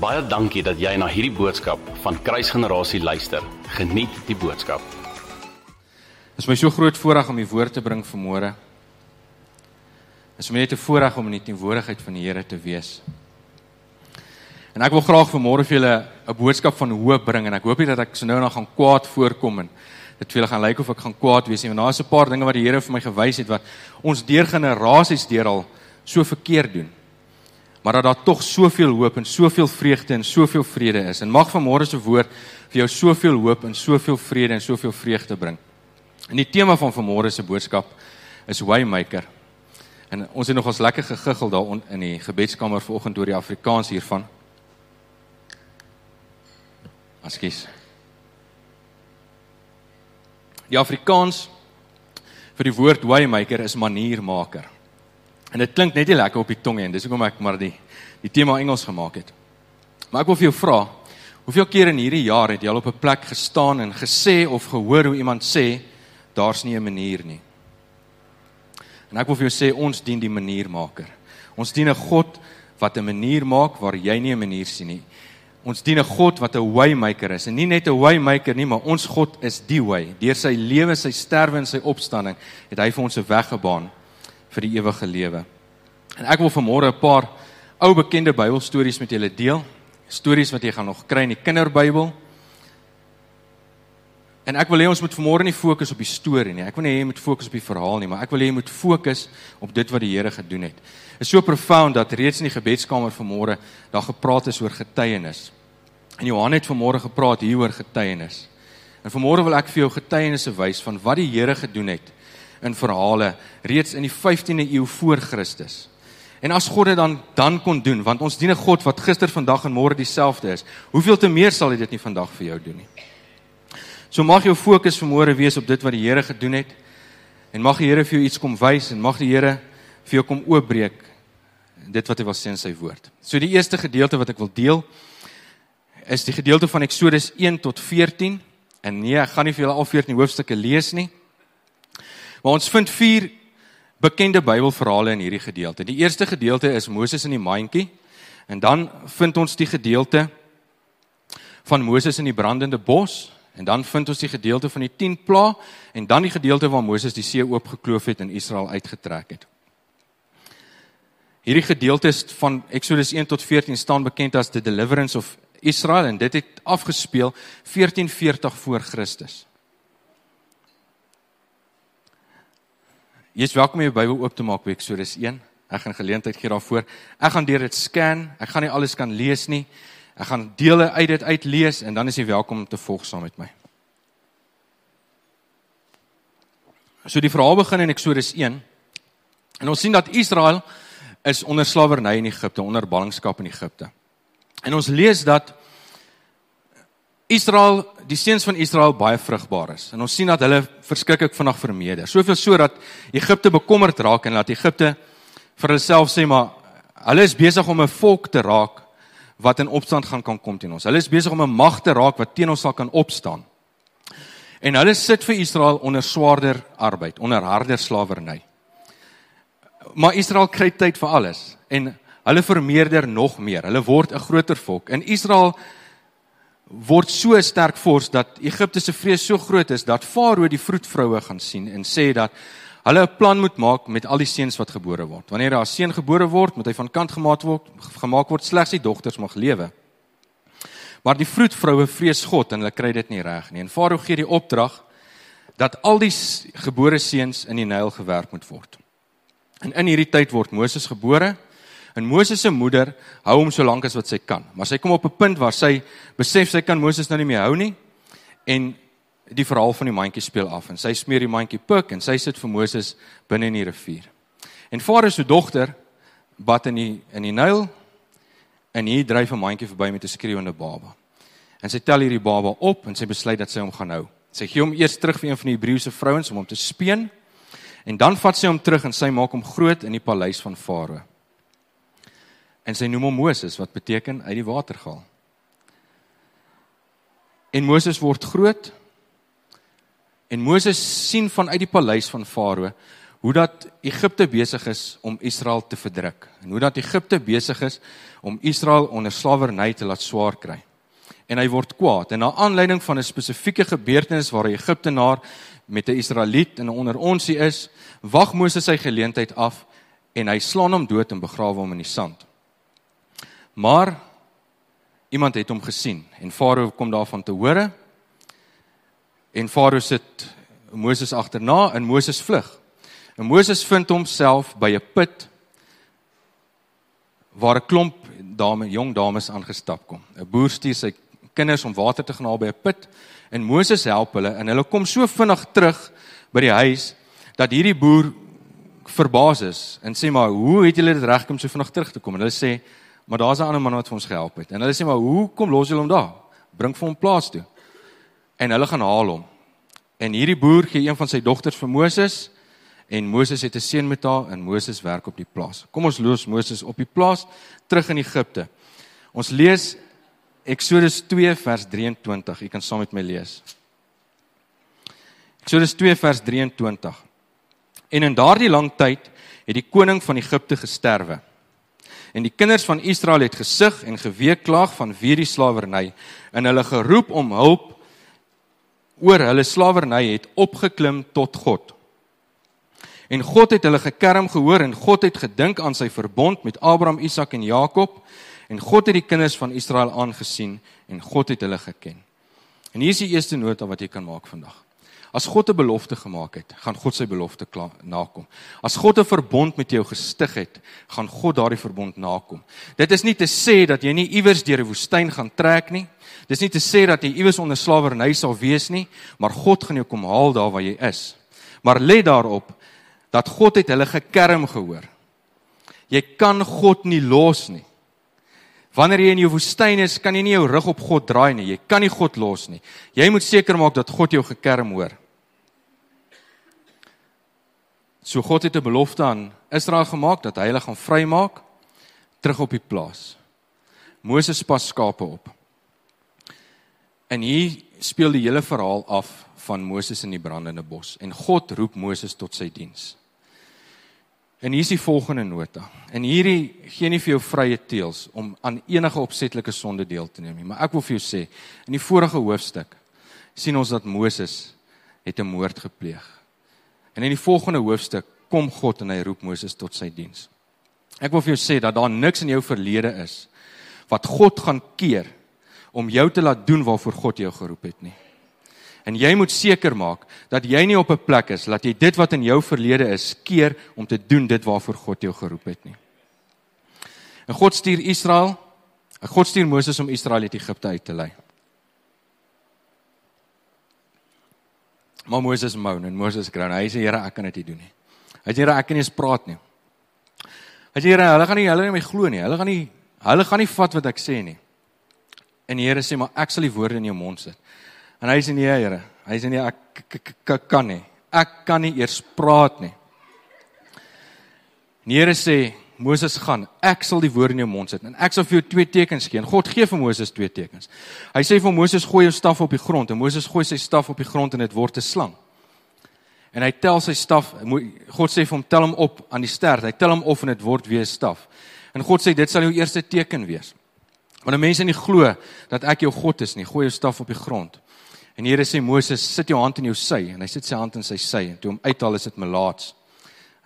Baie dankie dat jy na hierdie boodskap van Kruisgenerasie luister. Geniet die boodskap. Dit is my so groot voorreg om die woord te bring vanmôre. Dit is my net 'n voorreg om in die teenwoordigheid van die Here te wees. En ek wil graag vanmôre vir julle 'n boodskap van hoop bring en ek hoop nie dat ek so nou nog gaan kwaad voorkom en dit julle gaan lyk of ek gaan kwaad wees nie, want daar is 'n paar dinge wat die Here vir my gewys het wat ons deur generasies deur al so verkeerd doen maar dat daar tog soveel hoop en soveel vreugde en soveel vrede is. En mag vanmôre se woord vir jou soveel hoop en soveel vrede en soveel vreugde bring. En die tema van vanmôre se boodskap is Waymaker. En ons het nog ons lekker gegiggel daar in die gebedskamer vanoggend oor die Afrikaans hiervan. Askies. Die Afrikaans vir die woord Waymaker is maniermaker. En dit klink net nie lekker op die tong nie en dis hoekom ek maar die die tema Engels gemaak het. Maar ek wil vir jou vra, hoeveel keer in hierdie jaar het jy al op 'n plek gestaan en gesê of gehoor hoe iemand sê daar's nie 'n manier nie? En ek wil vir jou sê ons dien die maniermaker. Ons dien 'n God wat 'n manier maak waar jy nie 'n manier sien nie. Ons dien 'n God wat 'n waymaker is en nie net 'n waymaker nie, maar ons God is die way. Deur sy lewe, sy sterwe en sy opstanding het hy vir ons 'n weg gebaan vir die ewige lewe. En ek wil vanmôre 'n paar ou bekende Bybelstories met julle deel. Stories wat jy gaan nog kry in die Kinderbybel. En ek wil hê ons moet vanmôre nie fokus op die storie nie. Ek wil nie hê jy moet fokus op die verhaal nie, maar ek wil hê jy moet fokus op dit wat die Here gedoen het. Dit is so profound dat reeds in die gebedskamer vanmôre daar gepraat is oor getuienis. En Johan het vanmôre gepraat hieroor getuienis. En vanmôre wil ek vir jou getuienisse wys van wat die Here gedoen het in verhale reeds in die 15de eeu voor Christus. En as God dit dan dan kon doen, want ons dien 'n God wat gister, vandag en môre dieselfde is. Hoeveel te meer sal hy dit nie vandag vir jou doen nie. So mag jou fokus vanmôre wees op dit wat die Here gedoen het en mag die Here vir jou iets kom wys en mag die Here vir jou kom oopbreek dit wat hy wil sê in sy woord. So die eerste gedeelte wat ek wil deel is die gedeelte van Eksodus 1 tot 14. En nee, ek gaan nie vir julle al 14 hoofstukke lees nie. Maar ons vind vier bekende Bybelverhale in hierdie gedeelte. Die eerste gedeelte is Moses in die mandjie en dan vind ons die gedeelte van Moses in die brandende bos en dan vind ons die gedeelte van die 10 pla en dan die gedeelte waar Moses die see oopgekloof het en Israel uitgetrek het. Hierdie gedeeltes van Exodus 1 tot 14 staan bekend as the deliverance of Israel en dit het afgespeel 1440 voor Christus. Jy's welkom om jou Bybel oop te maak by Eksodus 1. Ek gaan geleentheid gee daarvoor. Ek gaan deur dit scan. Ek gaan nie alles kan lees nie. Ek gaan dele uit dit uitlees en dan is jy welkom om te volg saam met my. So die verhaal begin in Eksodus 1. En ons sien dat Israel is onder slawerny in Egipte, onder ballingskap in Egipte. En ons lees dat Israel, die seuns van Israel baie vrugbaar is. En ons sien dat hulle verskriklik vinnig vermeerder. Soveel so dat Egipte bekommerd raak en dat Egipte vir hulself sê maar hulle is besig om 'n volk te raak wat in opstand gaan kan kom teen ons. Hulle is besig om 'n mag te raak wat teen ons sal kan opstaan. En hulle sit vir Israel onder swaarder arbeid, onder harder slawerny. Maar Israel kry tyd vir alles en hulle vermeerder nog meer. Hulle word 'n groter volk. En Israel word so sterk fors dat Egipte se vrees so groot is dat Farao die vroedvroue gaan sien en sê dat hulle 'n plan moet maak met al die seuns wat gebore word. Wanneer 'n seun gebore word, moet hy van kant gemaak word, gemaak word slegs die dogters mag lewe. Maar die vroedvroue vrees God en hulle kry dit nie reg nie. En Farao gee die opdrag dat al die gebore seuns in die Nyl gewerp moet word. En in hierdie tyd word Moses gebore En Moses se moeder hou hom so lank as wat sy kan. Maar sy kom op 'n punt waar sy besef sy kan Moses nou nie meer hou nie en die verhaal van die mandjie speel af en sy smeer die mandjie pik en sy sit vir Moses binne in die rivier. En Farao se dogter bad in die in die Nyl en hier dryf 'n mandjie verby met 'n skreeuende baba. En sy tel hierdie baba op en sy besluit dat sy hom gaan hou. Sy gee hom eers terug vir een van die Hebreëse vrouens om hom te speen en dan vat sy hom terug en sy maak hom groot in die paleis van Farao en sy noem hom Moses wat beteken uit die water gehaal. En Moses word groot en Moses sien vanuit die paleis van Farao hoe dat Egipte besig is om Israel te verdruk en hoe dat Egipte besig is om Israel onder slawerny te laat swaar kry. En hy word kwaad en na aanleiding van 'n spesifieke gebeurtenis waar 'n Egiptenaar met 'n Israeliet in onder onsie is, wag Moses sy geleentheid af en hy slaan hom dood en begrawe hom in die sand. Maar iemand het hom gesien en Farao kom daarvan te hore. En Farao sit Moses agterna en Moses vlug. En Moses vind homself by 'n put waar 'n klomp dame, jong dames aangestap kom. 'n Boer stuur sy kinders om water te gaan haal by 'n put en Moses help hulle en hulle kom so vinnig terug by die huis dat hierdie boer verbaas is en sê maar hoe het julle dit reg om so vinnig terug te kom en hulle sê maar daar's 'n ander man wat vir ons gehelp het en hulle sê maar hoe kom los julle hom daar bring vir hom plaas toe en hulle gaan haal hom en hierdie boer gee een van sy dogters vir Moses en Moses het 'n seun met haar en Moses werk op die plaas. Kom ons los Moses op die plaas terug in Egipte. Ons lees Eksodus 2 vers 23. U kan saam met my lees. Eksodus 2 vers 23. En in daardie lang tyd het die koning van Egipte gesterwe. En die kinders van Israel het gesug en geweeklaag van wie die slawerny en hulle geroep om hulp oor hulle slawerny het opgeklim tot God. En God het hulle gekerm gehoor en God het gedink aan sy verbond met Abraham, Isak en Jakob en God het die kinders van Israel aangesien en God het hulle geken. En hier is die eerste nota wat jy kan maak vandag. As God 'n belofte gemaak het, gaan God sy belofte nakom. As God 'n verbond met jou gestig het, gaan God daardie verbond nakom. Dit is nie te sê dat jy nie iewers deur 'n woestyn gaan trek nie. Dis nie te sê dat jy iewers onder slawerny sal wees nie, maar God gaan jou kom haal daar waar jy is. Maar let daarop dat God het hulle gekerm gehoor. Jy kan God nie los nie. Wanneer jy in jou woestyn is, kan jy nie jou rug op God draai nie. Jy kan nie God los nie. Jy moet seker maak dat God jou gekerm hoor. So God het 'n belofte aan Israel gemaak dat hy hulle gaan vrymaak terug op die plaas. Moses pas skape op. En hier speel die hele verhaal af van Moses in die brandende bos en God roep Moses tot sy diens. En hier is die volgende nota. En hierdie gee nie vir jou vrye teels om aan enige opsetlike sonde deel te neem nie, maar ek wil vir jou sê, in die vorige hoofstuk sien ons dat Moses het 'n moord gepleeg. En in die volgende hoofstuk kom God en hy roep Moses tot sy diens. Ek wil vir jou sê dat daar niks in jou verlede is wat God gaan keer om jou te laat doen waarvoor God jou geroep het nie. En jy moet seker maak dat jy nie op 'n plek is dat jy dit wat in jou verlede is keer om te doen dit waarvoor God jou geroep het nie. En God stuur Israel, God stuur Moses om Israel uit Egipte uit te lei. Maar Moses moan en Moses groan. Hy sê Here, ek kan dit nie doen nie. Hy sê Here, ek kan nie eens praat nie. Hy sê Here, hulle gaan nie hulle nie my glo nie. Hulle gaan nie hulle gaan nie vat wat ek sê nie. En die Here sê maar ek sal die woorde in jou mond sit. En hy sê nee, Here. Hy sê nee, ek kan nie. Ek kan nie eers praat nie. Die Here sê Moses gaan, ek sal die woorde in jou mond sit en ek sal vir jou twee tekens gee. En God gee vir Moses twee tekens. Hy sê vir Moses gooi jou staf op die grond en Moses gooi sy staf op die grond en dit word 'n slang. En hy tel sy staf, God sê vir hom tel hom op aan die ster. Hy tel hom op en dit word weer 'n staf. En God sê dit sal jou eerste teken wees. Want mense nie glo dat ek jou God is nie. Gooi jou staf op die grond. En die Here sê Moses, sit jou hand in jou sy en hy sit sy hand in sy sy en toe hom uithaal is dit melaats.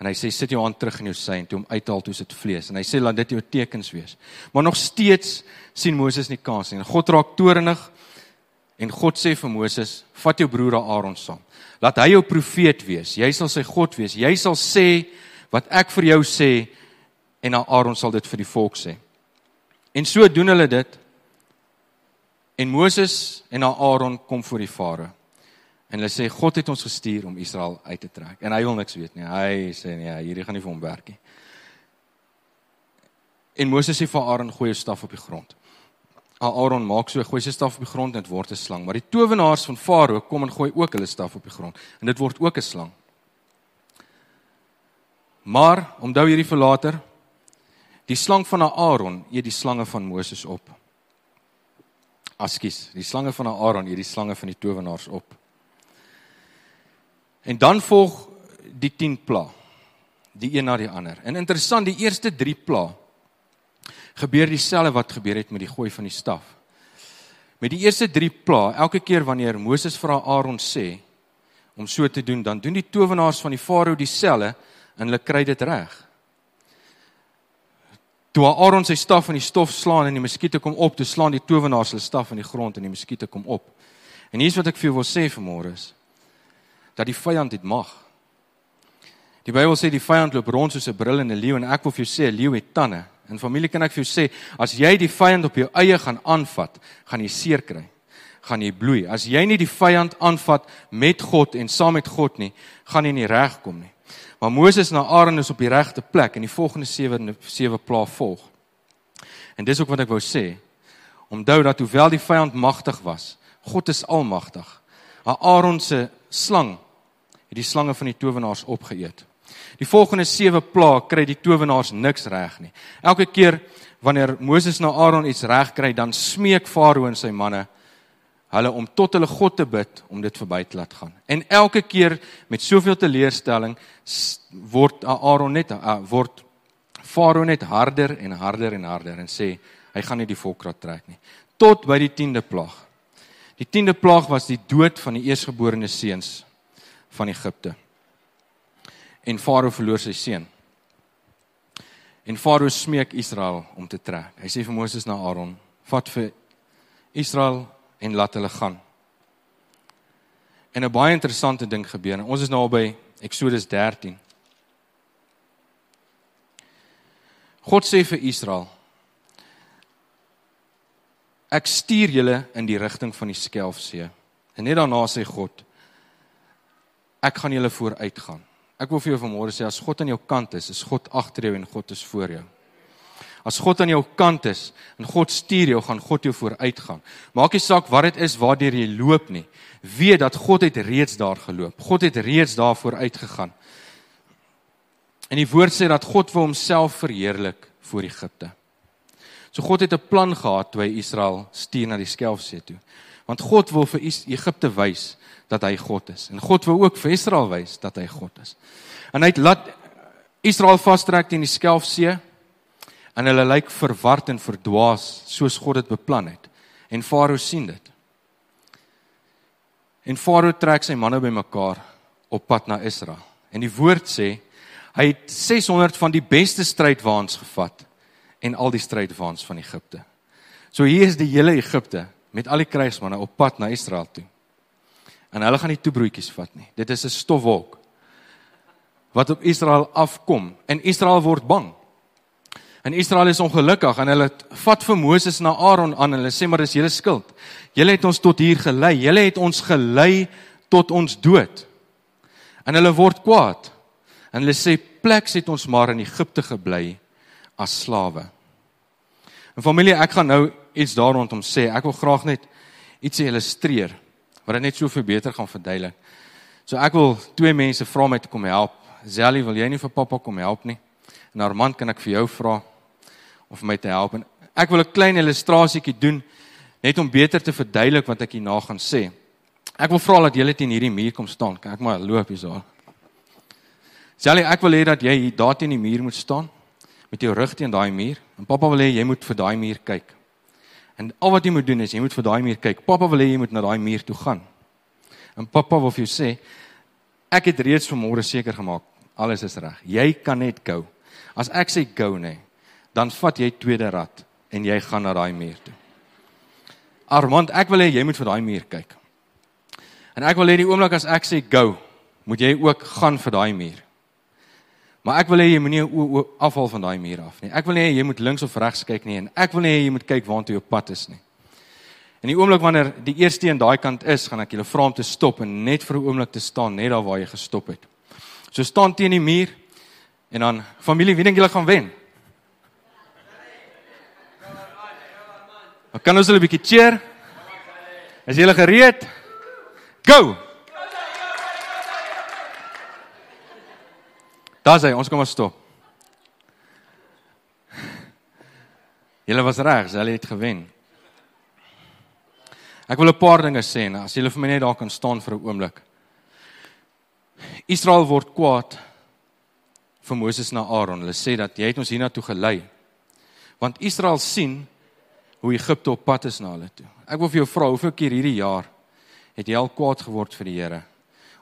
En hy sê sit jou hand terug in jou sy en toe hom uithaal toe is dit vlees en hy sê laat dit jou tekens wees. Maar nog steeds sien Moses nie kans nie. En God raak toornig en God sê vir Moses, vat jou broer Aaron saam. Laat hy jou profeet wees. Jy sal sy God wees. Jy sal sê wat ek vir jou sê en Aaron sal dit vir die volk sê. En so doen hulle dit En Moses en Aaron kom voor die Farao. En hulle sê God het ons gestuur om Israel uit te trek. En hy wil niks weet nie. Hy sê nee, hierdie gaan nie vir hom werk nie. En Moses sê vir Aaron gooi jou staf op die grond. Aaron maak so gooi sy staf op die grond en dit word 'n slang. Maar die towenaars van Farao kom en gooi ook hulle staf op die grond en dit word ook 'n slang. Maar onthou hierdie vir later. Die slang van Aaron eet die slange van Moses op. Askies, die slange van Aaron, hierdie slange van die towenaars op. En dan volg die 10 pla. die een na die ander. En interessant, die eerste 3 pla gebeur dieselfde wat gebeur het met die gooi van die staf. Met die eerste 3 pla, elke keer wanneer Moses vir Aaron sê om so te doen, dan doen die towenaars van die farao dieselfde en hulle kry dit reg. Toe Aaron sy staf in die stof slaan en die muskiete kom op, toe slaan die towenaars hulle staf in die grond en die muskiete kom op. En hier's wat ek vir jou wil sê vanmôre is dat die vyand het mag. Die Bybel sê die vyand loop rond soos 'n brullende leeu en ek wil vir jou sê 'n leeu het tande. In familie kan ek vir jou sê as jy die vyand op jou eie gaan aanvat, gaan jy seer kry. Gaan jy bloei. As jy nie die vyand aanvat met God en saam met God nie, gaan jy nie regkom nie. Maar Moses na Aaron is op die regte plek en die volgende 7 7 pla volg. En dis ook wat ek wou sê. Onthou dat hoewel die vyand magtig was, God is almagtig. Aaron se slang het die slange van die towenaars opgeëet. Die volgende 7 pla kry die towenaars niks reg nie. Elke keer wanneer Moses na Aaron iets reg kry, dan smeek Farao en sy manne hulle om tot hulle God te bid om dit verby te laat gaan. En elke keer met soveel teleurstelling word Aaron net uh, word Farao net harder en harder en harder en sê hy gaan nie die volk laat trek nie tot by die 10de plaag. Die 10de plaag was die dood van die eersgeborene seuns van Egipte. En Farao verloor sy seun. En Farao smeek Israel om te trek. Hy sê vir Moses na Aaron: "Vat vir Israel en laat hulle gaan. En 'n baie interessante ding gebeur. Ons is nou by Eksodus 13. God sê vir Israel: Ek stuur julle in die rigting van die Skelfsee. En net daarna sê God: Ek gaan julle vooruitgaan. Ek wil vir jou vanmôre sê as God aan jou kant is, is God agter jou en God is voor jou. As God aan jou kant is en God stuur jou, gaan God jou vooruitgaan. Maak nie saak wat dit is waardeur jy loop nie. Weet dat God het reeds daar geloop. God het reeds daar vooruit gegaan. En die woord sê dat God wil homself verheerlik voor Egipte. So God het 'n plan gehad toe hy Israel stuur na die Skelfsee toe. Want God wil vir Egipte wys dat hy God is. En God wil ook vir Israel wys dat hy God is. En hy het laat Israel vastrek teen die Skelfsee en hulle lyk verward en verdwaas soos God dit beplan het. En Farao sien dit. En Farao trek sy manne bymekaar op pad na Israel. En die woord sê hy het 600 van die beste strydwaans gevat en al die strydwaans van Egipte. So hier is die hele Egipte met al die krygsmanne op pad na Israel toe. En hulle gaan nie toebroodjies vat nie. Dit is 'n stofwolk wat op Israel afkom en Israel word bang. En Israel is ongelukkig en hulle vat vir Moses na Aaron aan en hulle sê maar dis julle skuld. Julle het ons tot hier gelei. Julle het ons gelei tot ons dood. En hulle word kwaad. En hulle sê pleks het ons maar in Egipte gebly as slawe. En familie, ek gaan nou iets daar rondom sê. Ek wil graag net iets illustreer wat dit net soveel beter gaan verduidelik. So ek wil twee mense vra om my te kom help. Zelly, wil jy nie vir pappa kom help nie? En Armand, kan ek vir jou vra? Om vir my te help. En ek wil 'n klein illustrasietjie doen net om beter te verduidelik wat ek hierna gaan sê. Ek wil vra dat julle teen hierdie muur kom staan. Ek maar loop hier so? Sally, ek wil hê dat jy hier daar teen die muur moet staan met jou rug teen daai muur. En pappa wil hê jy moet vir daai muur kyk. En al wat jy moet doen is jy moet vir daai muur kyk. Pappa wil hê jy moet na daai muur toe gaan. En pappa wil vir jou sê ek het reeds vanmôre seker gemaak alles is reg. Jy kan net gou. As ek sê gou nê, dan vat jy tweede rad en jy gaan na daai muur toe. Armand, ek wil hê jy moet vir daai muur kyk. En ek wil hê die oomblik as ek sê go, moet jy ook gaan vir daai muur. Maar ek wil hê jy moenie afval van daai muur af nie. Ek wil hê jy moet links of regs kyk nie en ek wil hê jy moet kyk waartoe jou pad is nie. En die oomblik wanneer die eerste een daai kant is, gaan ek julle vra om te stop en net vir 'n oomblik te staan net daar waar jy gestop het. So staan teen die muur en dan familie, wie dink julle gaan wen? Maar kan ons hulle 'n bietjie cheer? Is julle gereed? Go. Daar sê ons kom maar stop. Julle was reg, hulle het gewen. Ek wil 'n paar dinge sê, nou, as julle vir my net daar kan staan vir 'n oomblik. Israel word kwaad vir Moses na Aaron. Hulle sê dat jy het ons hiernatoe gelei. Want Israel sien hoe Egipte op pad is na hulle toe. Ek wil vir jou vra, hoeveel keer hierdie jaar het jy al kwaad geword vir die Here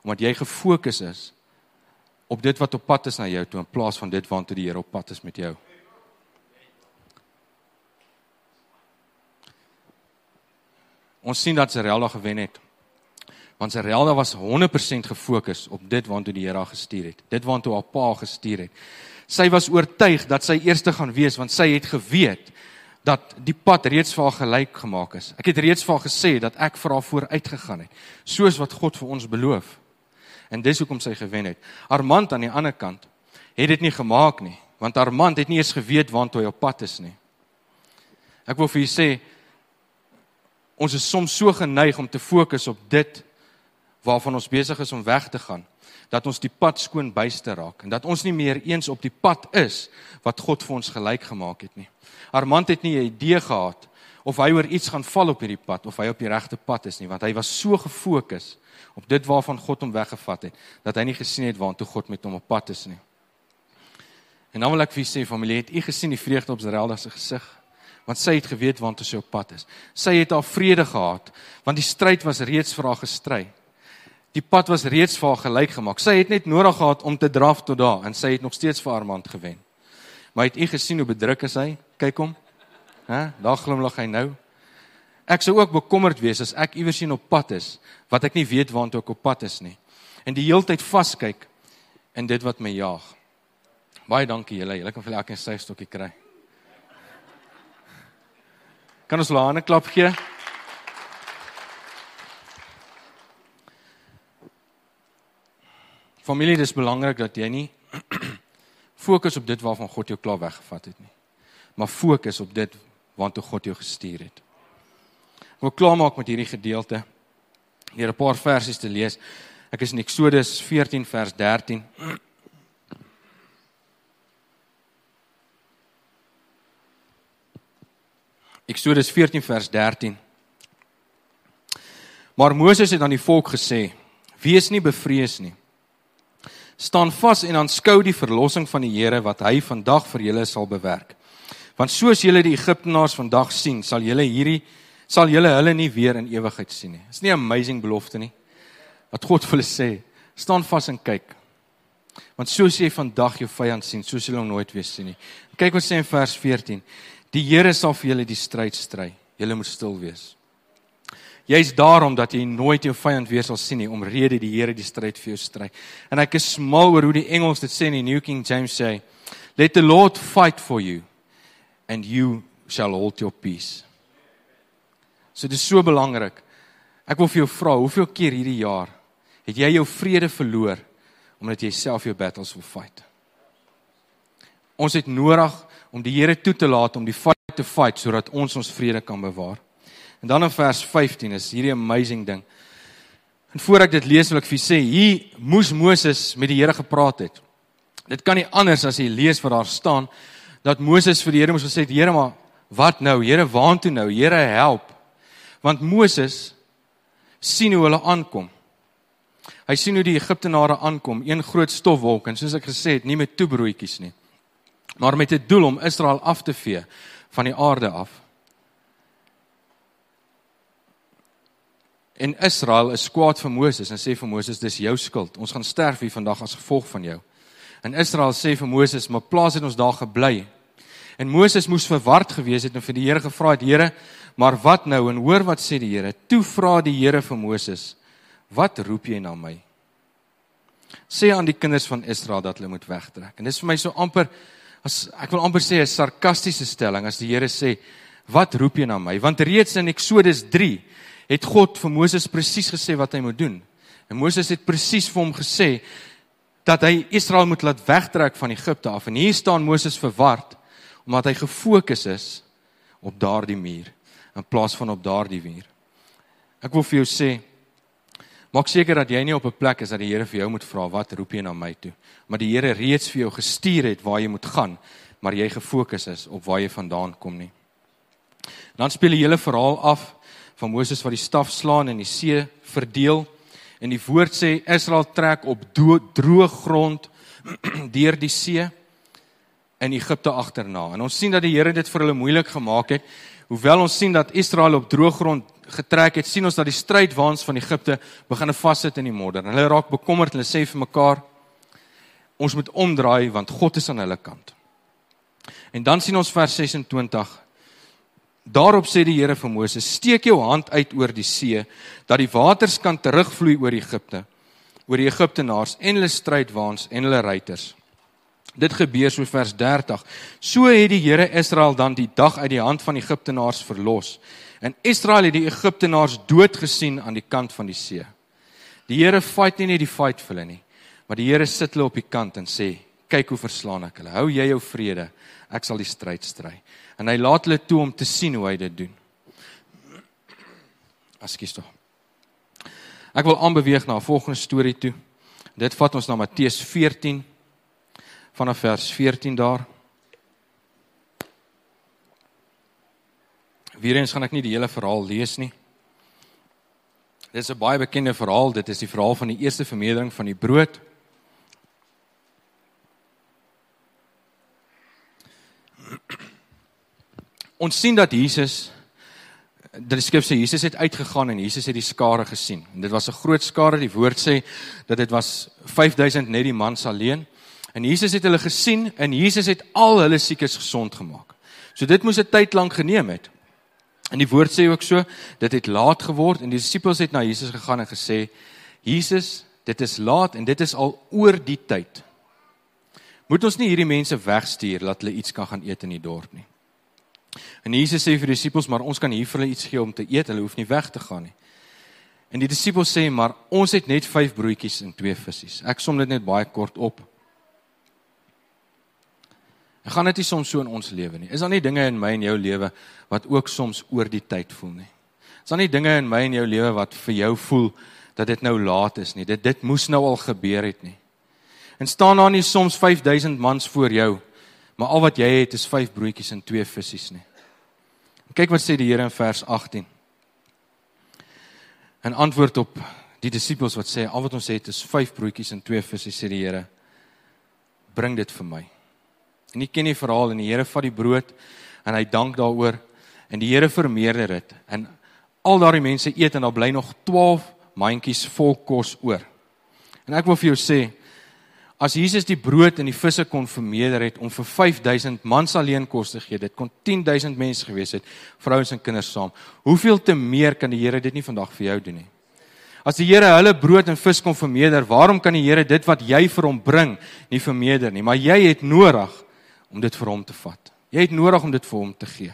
omdat jy gefokus is op dit wat op pad is na jou toe in plaas van dit waartoe die Here op pad is met jou? Ons sien dat Israel gewen het. Want Israel was 100% gefokus op dit waartoe die Here haar gestuur het. Dit waartoe haar pa gestuur het. Sy was oortuig dat sy eerste gaan wees want sy het geweet dat die pad reeds vir haar gelyk gemaak is. Ek het reeds vir haar gesê dat ek vir haar vooruit gegaan het, soos wat God vir ons beloof. En dis hoekom sy gewen het. Armand aan die ander kant het dit nie gemaak nie, want Armand het nie eens geweet waartoe hy op pad is nie. Ek wil vir julle sê ons is soms so geneig om te fokus op dit waarvan ons besig is om weg te gaan dat ons die pad skoon byste raak en dat ons nie meer eens op die pad is wat God vir ons gelyk gemaak het nie. Armand het nie 'n idee gehad of hy oor iets gaan val op hierdie pad of hy op die regte pad is nie, want hy was so gefokus op dit waarvan God hom weggevat het dat hy nie gesien het waartoe God met hom op pad is nie. En dan wil ek vir u sê familie, het u gesien die vreugde op Zerelda se gesig? Want sy het geweet waartoe sy op pad is. Sy het haar vrede gehad want die stryd was reeds vir haar gestry. Die pad was reeds vir haar gelyk gemaak. Sy het net nodig gehad om te draf tot daar en sy het nog steeds vir Armand gewen. Maar het u gesien hoe bedruk is hy? Kyk hom. Hæ? Daar glimlag hy nou. Ek sou ook bekommerd wees as ek iewers sien op pad is wat ek nie weet waartoe ek op pad is nie. En die heeltyd vaskyk in dit wat my jaag. Baie dankie julle. Julle kan vir elkeen 'n stokkie kry. Kan ons laane klap gee? Familie, dis belangrik dat jy nie fokus op dit waarvan God jou klaar weggevat het nie. Maar fokus op dit waartoe God jou gestuur het. Ek wil klaarmaak met hierdie gedeelte. Hier 'n paar versies te lees. Ek is in Eksodus 14 vers 13. Eksodus 14 vers 13. Maar Moses het aan die volk gesê: "Wees nie bevrees nie staan vas en aanskou die verlossing van die Here wat hy vandag vir julle sal bewerk. Want soos julle die Egiptenaars vandag sien, sal julle hierdie sal julle hulle nie weer in ewigheid sien nie. Is nie 'n amazing belofte nie? Wat God vir hulle sê, staan vas en kyk. Want soos jy vandag jou vyand sien, so sal hom nooit weer sien nie. Kyk wat sê in vers 14. Die Here sal vir julle die stryd stry. Julle moet stil wees. Jy's daarom dat jy nooit jou vyand weer sal sien nie, omrede die Here die stryd vir jou stry. En ek is mal oor hoe die Engels dit sê in die New King James sê, let the Lord fight for you and you shall hold your peace. So dit is so belangrik. Ek wil vir jou vra, hoeveel keer hierdie jaar het jy jou vrede verloor omdat jy self jou battles wil fight? Ons het nodig om die Here toe te laat om die fight te fight sodat ons ons vrede kan bewaar. En dan in vers 15 is hierdie amazing ding. En voor ek dit lees wil ek vir sê, hier moes Moses met die Here gepraat het. Dit kan nie anders as jy lees wat daar staan dat Moses vir die Here moes gesê het, Here maar wat nou? Here, waartoe nou? Here, help. Want Moses sien hoe hulle aankom. Hy sien hoe die Egiptenare aankom, een groot stofwolk en soos ek gesê het, nie met toebroodjies nie, maar met 'n doel om Israel af te vee van die aarde af. En Israel is kwaad vir Moses en sê vir Moses dis jou skuld. Ons gaan sterf hier vandag as gevolg van jou. En Israel sê vir Moses, "Maar plaas het ons daar gebly." En Moses moes verward gewees het en vir die Here gevra het, "Here, maar wat nou?" En hoor wat sê die Here. Toe vra die Here vir Moses, "Wat roep jy na my?" Sê aan die kinders van Israel dat hulle moet wegtrek. En dis vir my so amper as ek wil amper sê 'n sarkastiese stelling as die Here sê, "Wat roep jy na my?" Want reeds in Eksodus het God vir Moses presies gesê wat hy moet doen. En Moses het presies vir hom gesê dat hy Israel moet laat wegtrek van Egipte af. En hier staan Moses verward omdat hy gefokus is op daardie muur in plaas van op daardie muur. Ek wil vir jou sê maak seker dat jy nie op 'n plek is dat die Here vir jou moet vra wat roep jy na my toe, maar die Here reeds vir jou gestuur het waar jy moet gaan, maar jy gefokus is op waar jy vandaan kom nie. Dan speel die hele verhaal af van Moses wat die staf slaan en die see verdeel. En die woord sê Israel trek op droë grond deur die see in Egipte agterna. En ons sien dat die Here dit vir hulle moeilik gemaak het. Hoewel ons sien dat Israel op droë grond getrek het, sien ons dat die strydwaans van Egipte begin vassit in die modder. Hulle raak bekommerd en hulle sê vir mekaar ons moet omdraai want God is aan hulle kant. En dan sien ons vers 26. Daarop sê die Here vir Moses: "Steek jou hand uit oor die see dat die waters kan terugvloei oor Egipte, oor die Egiptenaars en hulle strydwaans en hulle ruiters." Dit gebeur so vers 30. So het die Here Israel dan die dag uit die hand van Egiptenaars verlos. En Israel het die Egiptenaars dood gesien aan die kant van die see. Die Here fight nie net die fight vir hulle nie, maar die Here sit hulle op die kant en sê: "Kyk hoe verslaan ek hulle. Hou jy jou vrede, ek sal die stryd stry." En hy laat hulle toe om te sien hoe hy dit doen. Askies tog. Ek wil aanbeweeg na 'n volgende storie toe. Dit vat ons na Matteus 14 vanaf vers 14 daar. Weerens gaan ek nie die hele verhaal lees nie. Dit is 'n baie bekende verhaal. Dit is die verhaal van die eerste vermeerdering van die brood. Ons sien dat Jesus dat die skrif sê Jesus het uitgegaan en Jesus het die skare gesien. En dit was 'n groot skare. Die woord sê dat dit was 5000 net die mans alleen. En Jesus het hulle gesien en Jesus het al hulle siekes gesond gemaak. So dit moes 'n tyd lank geneem het. En die woord sê ook so, dit het laat geword en die disippels het na Jesus gegaan en gesê: "Jesus, dit is laat en dit is al oor die tyd. Moet ons nie hierdie mense wegstuur laat hulle iets kan gaan eet in die dorp nie?" En Jesus sê vir die disippels: "Maar ons kan hier vir hulle iets gee om te eet. Hulle hoef nie weg te gaan nie." En die disippels sê: "Maar ons het net 5 broodjies en 2 visse." Ek som dit net baie kort op. En gaan dit nie soms so in ons lewe nie. Is daar nie dinge in my en jou lewe wat ook soms oor die tyd voel nie? Is daar nie dinge in my en jou lewe wat vir jou voel dat dit nou laat is nie? Dit dit moes nou al gebeur het nie. En staan daar nie soms 5000 mans voor jou, maar al wat jy het is 5 broodjies en 2 visse nie. Kyk wat sê die Here in vers 18. In antwoord op die disippels wat sê al wat ons het is 5 broodjies en 2 visse sê die Here bring dit vir my. En jy ken die verhaal en die Here vat die brood en hy dank daaroor en die Here vermeerder dit. En al daardie mense eet en daar bly nog 12 mandjies vol kos oor. En ek wil vir jou sê as Jesus die brood en die visse kon vermeerder het om vir 5000 mans alleen kos te gee, dit kon 10000 mense gewees het, vrouens en kinders saam. Hoeveel te meer kan die Here dit nie vandag vir jou doen nie? As die Here hulle brood en vis kon vermeerder, waarom kan die Here dit wat jy vir hom bring nie vermeerder nie? Maar jy het nodig om dit vir hom te vat. Jy het nodig om dit vir hom te gee.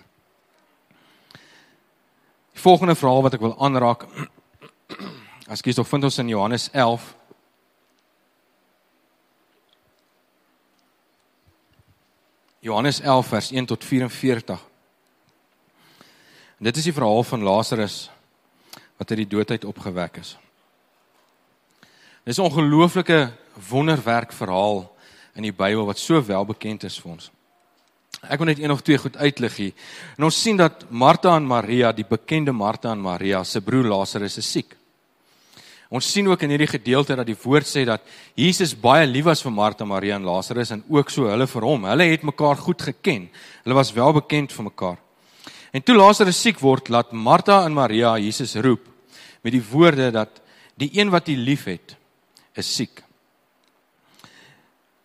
Die volgende verhaal wat ek wil aanraak, kies of vind ons in Johannes 11. Johannes 11 vers 1 tot 44. En dit is die verhaal van Lazarus wat uit die doodheid opgewek is. Dit is 'n ongelooflike wonderwerk verhaal in die Bybel wat so wel bekend is vir ons. Ek wil net een of twee goed uitlig hier. En ons sien dat Martha en Maria, die bekende Martha en Maria se broer Lazarus is siek. Ons sien ook in hierdie gedeelte dat die woord sê dat Jesus baie lief was vir Martha, Maria en Lazarus en ook so hulle vir hom. Hulle het mekaar goed geken. Hulle was wel bekend vir mekaar. En toe Lazarus siek word, laat Martha en Maria Jesus roep met die woorde dat die een wat hy liefhet, is siek.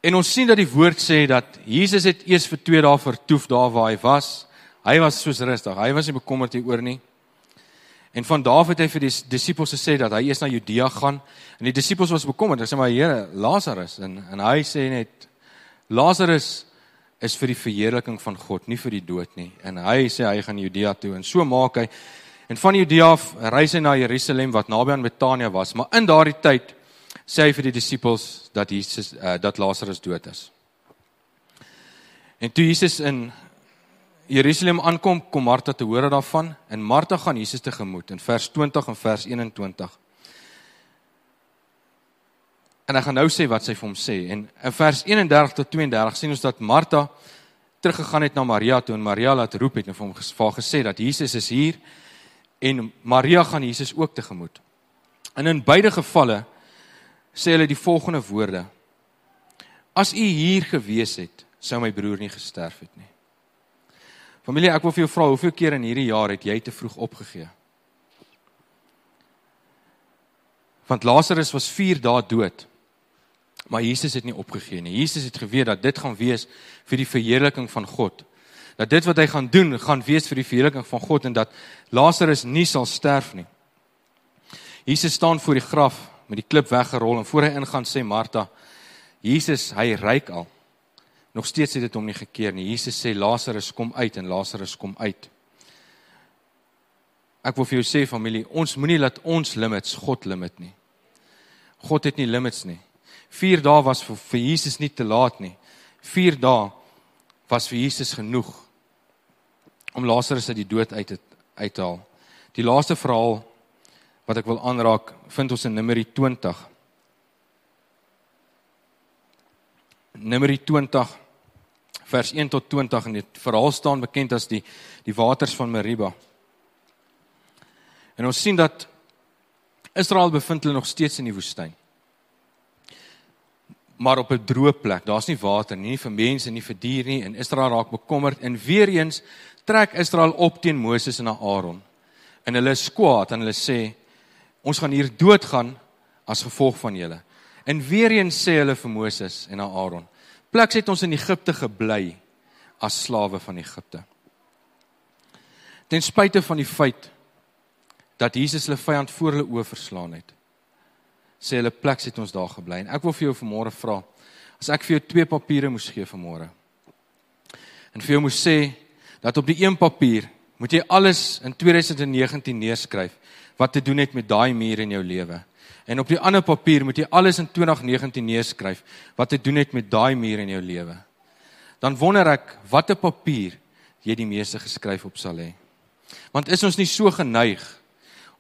En ons sien dat die woord sê dat Jesus het eers vir 2 dae vertoef daar waar hy was. Hy was soos rustig. Hy was nie bekommerd hieroor nie. En van Dawid het hy vir die disippels gesê dat hy eers na Judea gaan en die disippels was bekommerd. Hulle sê maar Here, Lazarus en en hy sê net Lazarus is vir die verheerliking van God, nie vir die dood nie. En hy sê hy gaan Judea toe en so maak hy en van Judea af reis hy na Jerusalem wat naby aan Betanië was, maar in daardie tyd sê hy vir die disippels dat Jesus uh, dat Lazarus dood is. En toe Jesus in Jerusalem aankom, kom Martha te hore daarvan en Martha gaan Jesus tegemoet in vers 20 en vers 21. En ek gaan nou sê wat sy vir hom sê en in vers 31 tot 32 sien ons dat Martha teruggegaan het na Maria toe en Maria laat roep het en vir hom gesê dat Jesus is hier en Maria gaan Jesus ook tegemoet. En in beide gevalle sê hulle die volgende woorde. As u hier gewees het, sou my broer nie gesterf het nie. Familie, ek wil vir jou vra, hoeveel keer in hierdie jaar het jy te vroeg opgegee? Want Lazarus was 4 dae dood. Maar Jesus het nie opgegee nie. Jesus het geweet dat dit gaan wees vir die verheerliking van God. Dat dit wat hy gaan doen, gaan wees vir die verheerliking van God en dat Lazarus nie sal sterf nie. Jesus staan voor die graf met die klip weggerol en voor hy ingaan sê Martha, Jesus, hy ryk al. Nog steeds het dit hom nie gekeer nie. Jesus sê Lazarus kom uit en Lazarus kom uit. Ek wil vir jou sê familie, ons moenie laat ons limits God limit nie. God het nie limits nie. 4 dae was vir, vir Jesus nie te laat nie. 4 dae was vir Jesus genoeg om Lazarus uit die dood uit te uithaal. Die laaste verhaal wat ek wil aanraak, vind ons in Numeri 20. Numeri 20 vers 1 tot 20 en dit verhaal staan bekend as die die waters van Meriba. En ons sien dat Israel bevind hulle nog steeds in die woestyn. Maar op 'n droë plek. Daar's nie water nie, nie vir mense nie, vir diere nie en Israel raak bekommerd en weer eens trek Israel op teen Moses en Aaron. En hulle is kwaad en hulle sê ons gaan hier doodgaan as gevolg van julle. En weer eens sê hulle vir Moses en Aaron: "Pleks het ons in Egipte gebly as slawe van Egipte." Ten spyte van die feit dat Jesus hulle vyand voor hulle oë verslaan het. Sê hulle plek het ons daar gebly en ek wil vir jou vanmôre vra as ek vir jou twee papiere moes gee vanmôre. En vir jou moes sê dat op die een papier moet jy alles in 2019 neerskryf wat te doen het met daai muur in jou lewe. En op die ander papier moet jy alles in 2019 neerskryf wat te doen het met daai muur in jou lewe. Dan wonder ek watter papier jy die meeste geskryf op sal hê. Want is ons nie so geneig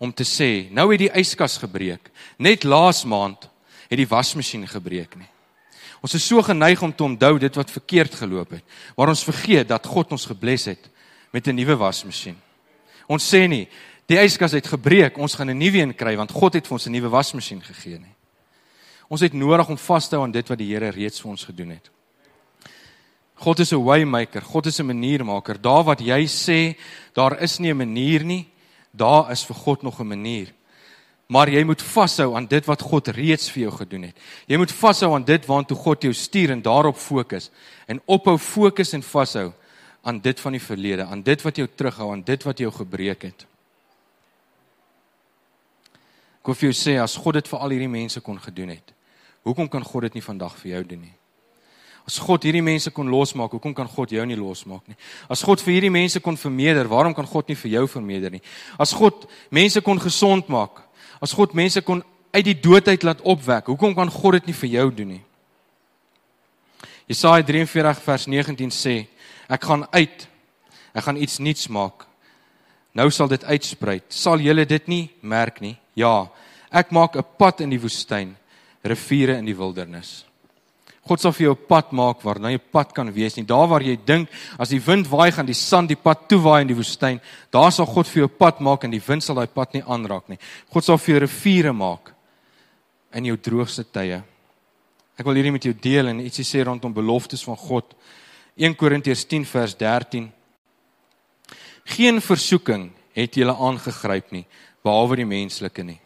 om te sê, nou het die yskas gebreek. Net laas maand het die wasmasjien gebreek nie. Ons is so geneig om te onthou dit wat verkeerd geloop het, maar ons vergeet dat God ons gebless het met 'n nuwe wasmasjien. Ons sê nie die yskas het gebreek, ons gaan 'n nuwe een kry want God het vir ons 'n nuwe wasmasjien gegee nie. Ons het nodig om vas te hou aan dit wat die Here reeds vir ons gedoen het. God is 'n waymaker, God is 'n maniermaker. Daar wat jy sê, daar is nie 'n manier nie, daar is vir God nog 'n manier. Maar jy moet vashou aan dit wat God reeds vir jou gedoen het. Jy moet vashou aan dit waartoe God jou stuur en daarop fokus en ophou fokus en vashou aan dit van die verlede, aan dit wat jou terughou, aan dit wat jou gebreek het. Ek wil vir jou sê as God dit vir al hierdie mense kon gedoen het, hoekom kan God dit nie vandag vir jou doen nie? As God hierdie mense kon losmaak, hoekom kan God jou nie losmaak nie? As God vir hierdie mense kon vermeerder, waarom kan God nie vir jou vermeerder nie? As God mense kon gesond maak, as God mense kon uit die dood uit laat opwek, hoekom kan God dit nie vir jou doen nie? Jesaja 43 vers 19 sê, ek gaan uit. Ek gaan iets nuuts maak. Nou sal dit uitsprei. Sal julle dit nie merk nie? Ja, ek maak 'n pad in die woestyn, riviere in die wildernis. God sal vir jou 'n pad maak waar jy 'n pad kan wees nie. Daar waar jy dink as die wind waai gaan die sand die pad toewaai in die woestyn, daar sal God vir jou 'n pad maak en die wind sal daai pad nie aanraak nie. God sal vir jou riviere maak in jou droogste tye. Ek wil hierdie met jou deel en ietsie sê rondom beloftes van God. 1 Korintiërs 10 vers 13. Geen versoeking het julle aangegryp nie behalwe die menslike nie.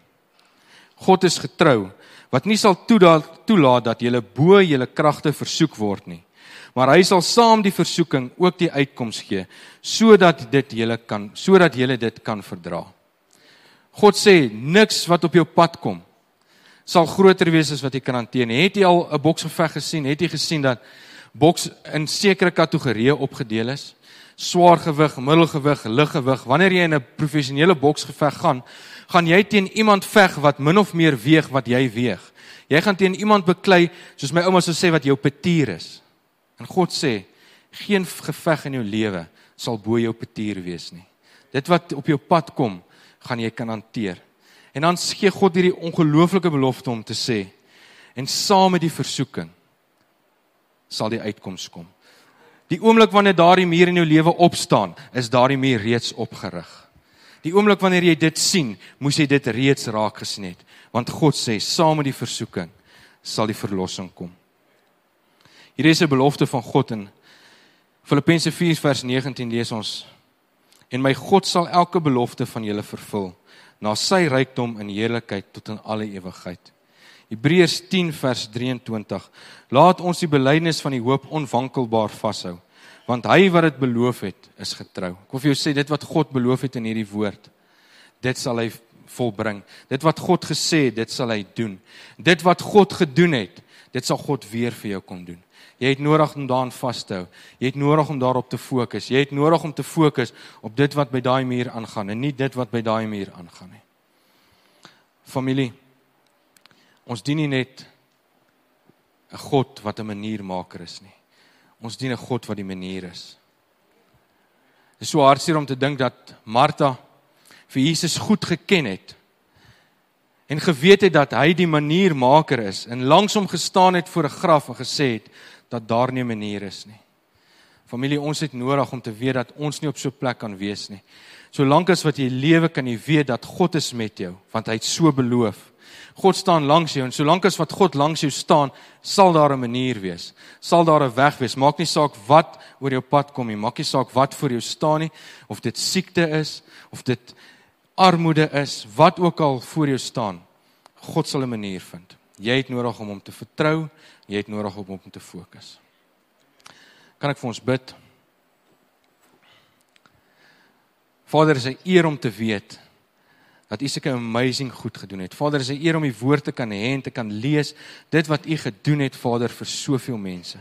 God is getrou wat nie sal toelaat dat julle bo julle kragte versoek word nie. Maar hy sal saam die versoeking ook die uitkoms gee sodat dit julle kan sodat julle dit kan verdra. God sê niks wat op jou pad kom sal groter wees as wat jy kan hanteer. Het jy al 'n boksgeveg gesien? Het jy gesien dat boks in sekere kategorieë opgedeel is? Swaar gewig, middelgewig, liggewig. Wanneer jy in 'n professionele boksgeveg gaan, gaan jy teen iemand veg wat min of meer weeg wat jy weeg. Jy gaan teen iemand beklei soos my ouma sou sê wat jou petier is. En God sê geen geveg in jou lewe sal bo jou petier wees nie. Dit wat op jou pad kom, gaan jy kan hanteer. En dan gee God hierdie ongelooflike belofte om te sê en saam met die versoeking sal die uitkoms kom. Die oomblik wanneer daardie muur in jou lewe opstaan, is daardie muur reeds opgerig. Die oomblik wanneer jy dit sien, moes jy dit reeds raak gesien het, want God sê saam met die versoeking sal die verlossing kom. Hier is 'n belofte van God in Filippense 4 vers 19 lees ons: En my God sal elke belofte van julle vervul na sy rykdom in heerlikheid tot in alle ewigheid. Hebreërs 10 vers 23. Laat ons die belydenis van die hoop onwankelbaar vashou, want hy wat dit beloof het, is getrou. Ek wil vir jou sê dit wat God beloof het in hierdie woord, dit sal hy volbring. Dit wat God gesê het, dit sal hy doen. Dit wat God gedoen het, dit sal God weer vir jou kom doen. Jy het nodig om daaraan vas te hou. Jy het nodig om daarop te fokus. Jy het nodig om te fokus op dit wat by daai muur aangaan en nie dit wat by daai muur aangaan nie. Familie, ons dien nie net 'n God wat 'n maniermaker is nie. Ons dien 'n God wat die manier is. Dit is so hartseer om te dink dat Martha vir Jesus goed geken het en geweet het dat hy die maniermaker is en langs hom gestaan het voor 'n graf en gesê het dat daar nie 'n manier is nie. Familie, ons het nodig om te weet dat ons nie op so 'n plek kan wees nie. Solank as wat jy lewe kan jy weet dat God is met jou want hy het so beloof. God staan langs jou en solank as wat God langs jou staan, sal daar 'n manier wees. Sal daar 'n weg wees. Maak nie saak wat oor jou pad kom nie. Maak nie saak wat voor jou staan nie of dit siekte is of dit armoede is, wat ook al voor jou staan. God sal 'n manier vind. Jy het nodig om hom te vertrou, jy het nodig om hom te fokus. Kan ek vir ons bid? Vader, is 'n eer om te weet dat U sulke amazing goed gedoen het. Vader, is 'n eer om U woord te kan hê en te kan lees dit wat U gedoen het, Vader, vir soveel mense.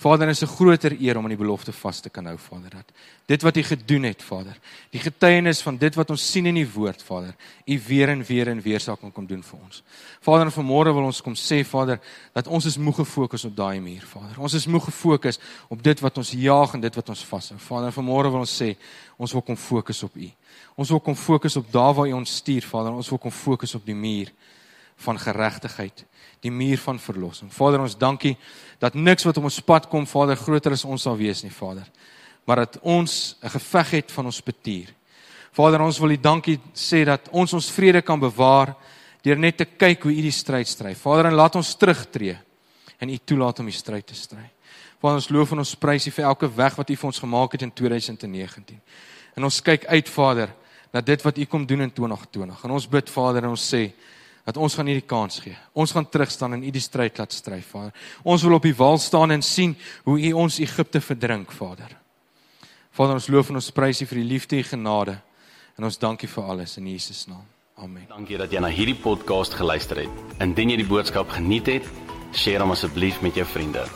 Vader, is 'n groter eer om aan die belofte vas te kan hou, Vader. Dat dit wat U gedoen het, Vader, die getuienis van dit wat ons sien in die woord, Vader, U weer en weer en weer sal kom doen vir ons. Vader, vanmôre wil ons kom sê, Vader, dat ons is moeg gefokus op daai muur, Vader. Ons is moeg gefokus op dit wat ons jaag en dit wat ons vashou. Vader, vanmôre wil ons sê, ons wil kom fokus op U. Ons wil kom fokus op daar waar U ons stuur, Vader. Ons wil kom fokus op die muur van geregtigheid, die muur van verlossing. Vader, ons dankie dat niks wat op ons pad kom, Vader, groter as ons sal wees nie, Vader. Maar dat ons 'n geveg het van ons betuur. Vader, ons wil U dankie sê dat ons ons vrede kan bewaar deur net te kyk hoe U die stryd stry. Vader, en laat ons terugtreë en U toelaat om die stryd te stry. Vader, ons loof en ons prys U vir elke weg wat U vir ons gemaak het in 2019. En ons kyk uit, Vader, na dit wat U kom doen in 2020. En ons bid, Vader, en ons sê dat ons gaan hierdie kans gee. Ons gaan terugstaan en U die stryd laat stry, Vader. Ons wil op die wal staan en sien hoe U ons Egipte verdrink, Vader. Vader, ons loof en ons prys U vir die liefde en genade. En ons dankie vir alles in Jesus naam. Amen. Dankie dat jy na hierdie podcast geluister het. Indien jy die boodskap geniet het, deel hom asseblief met jou vriende.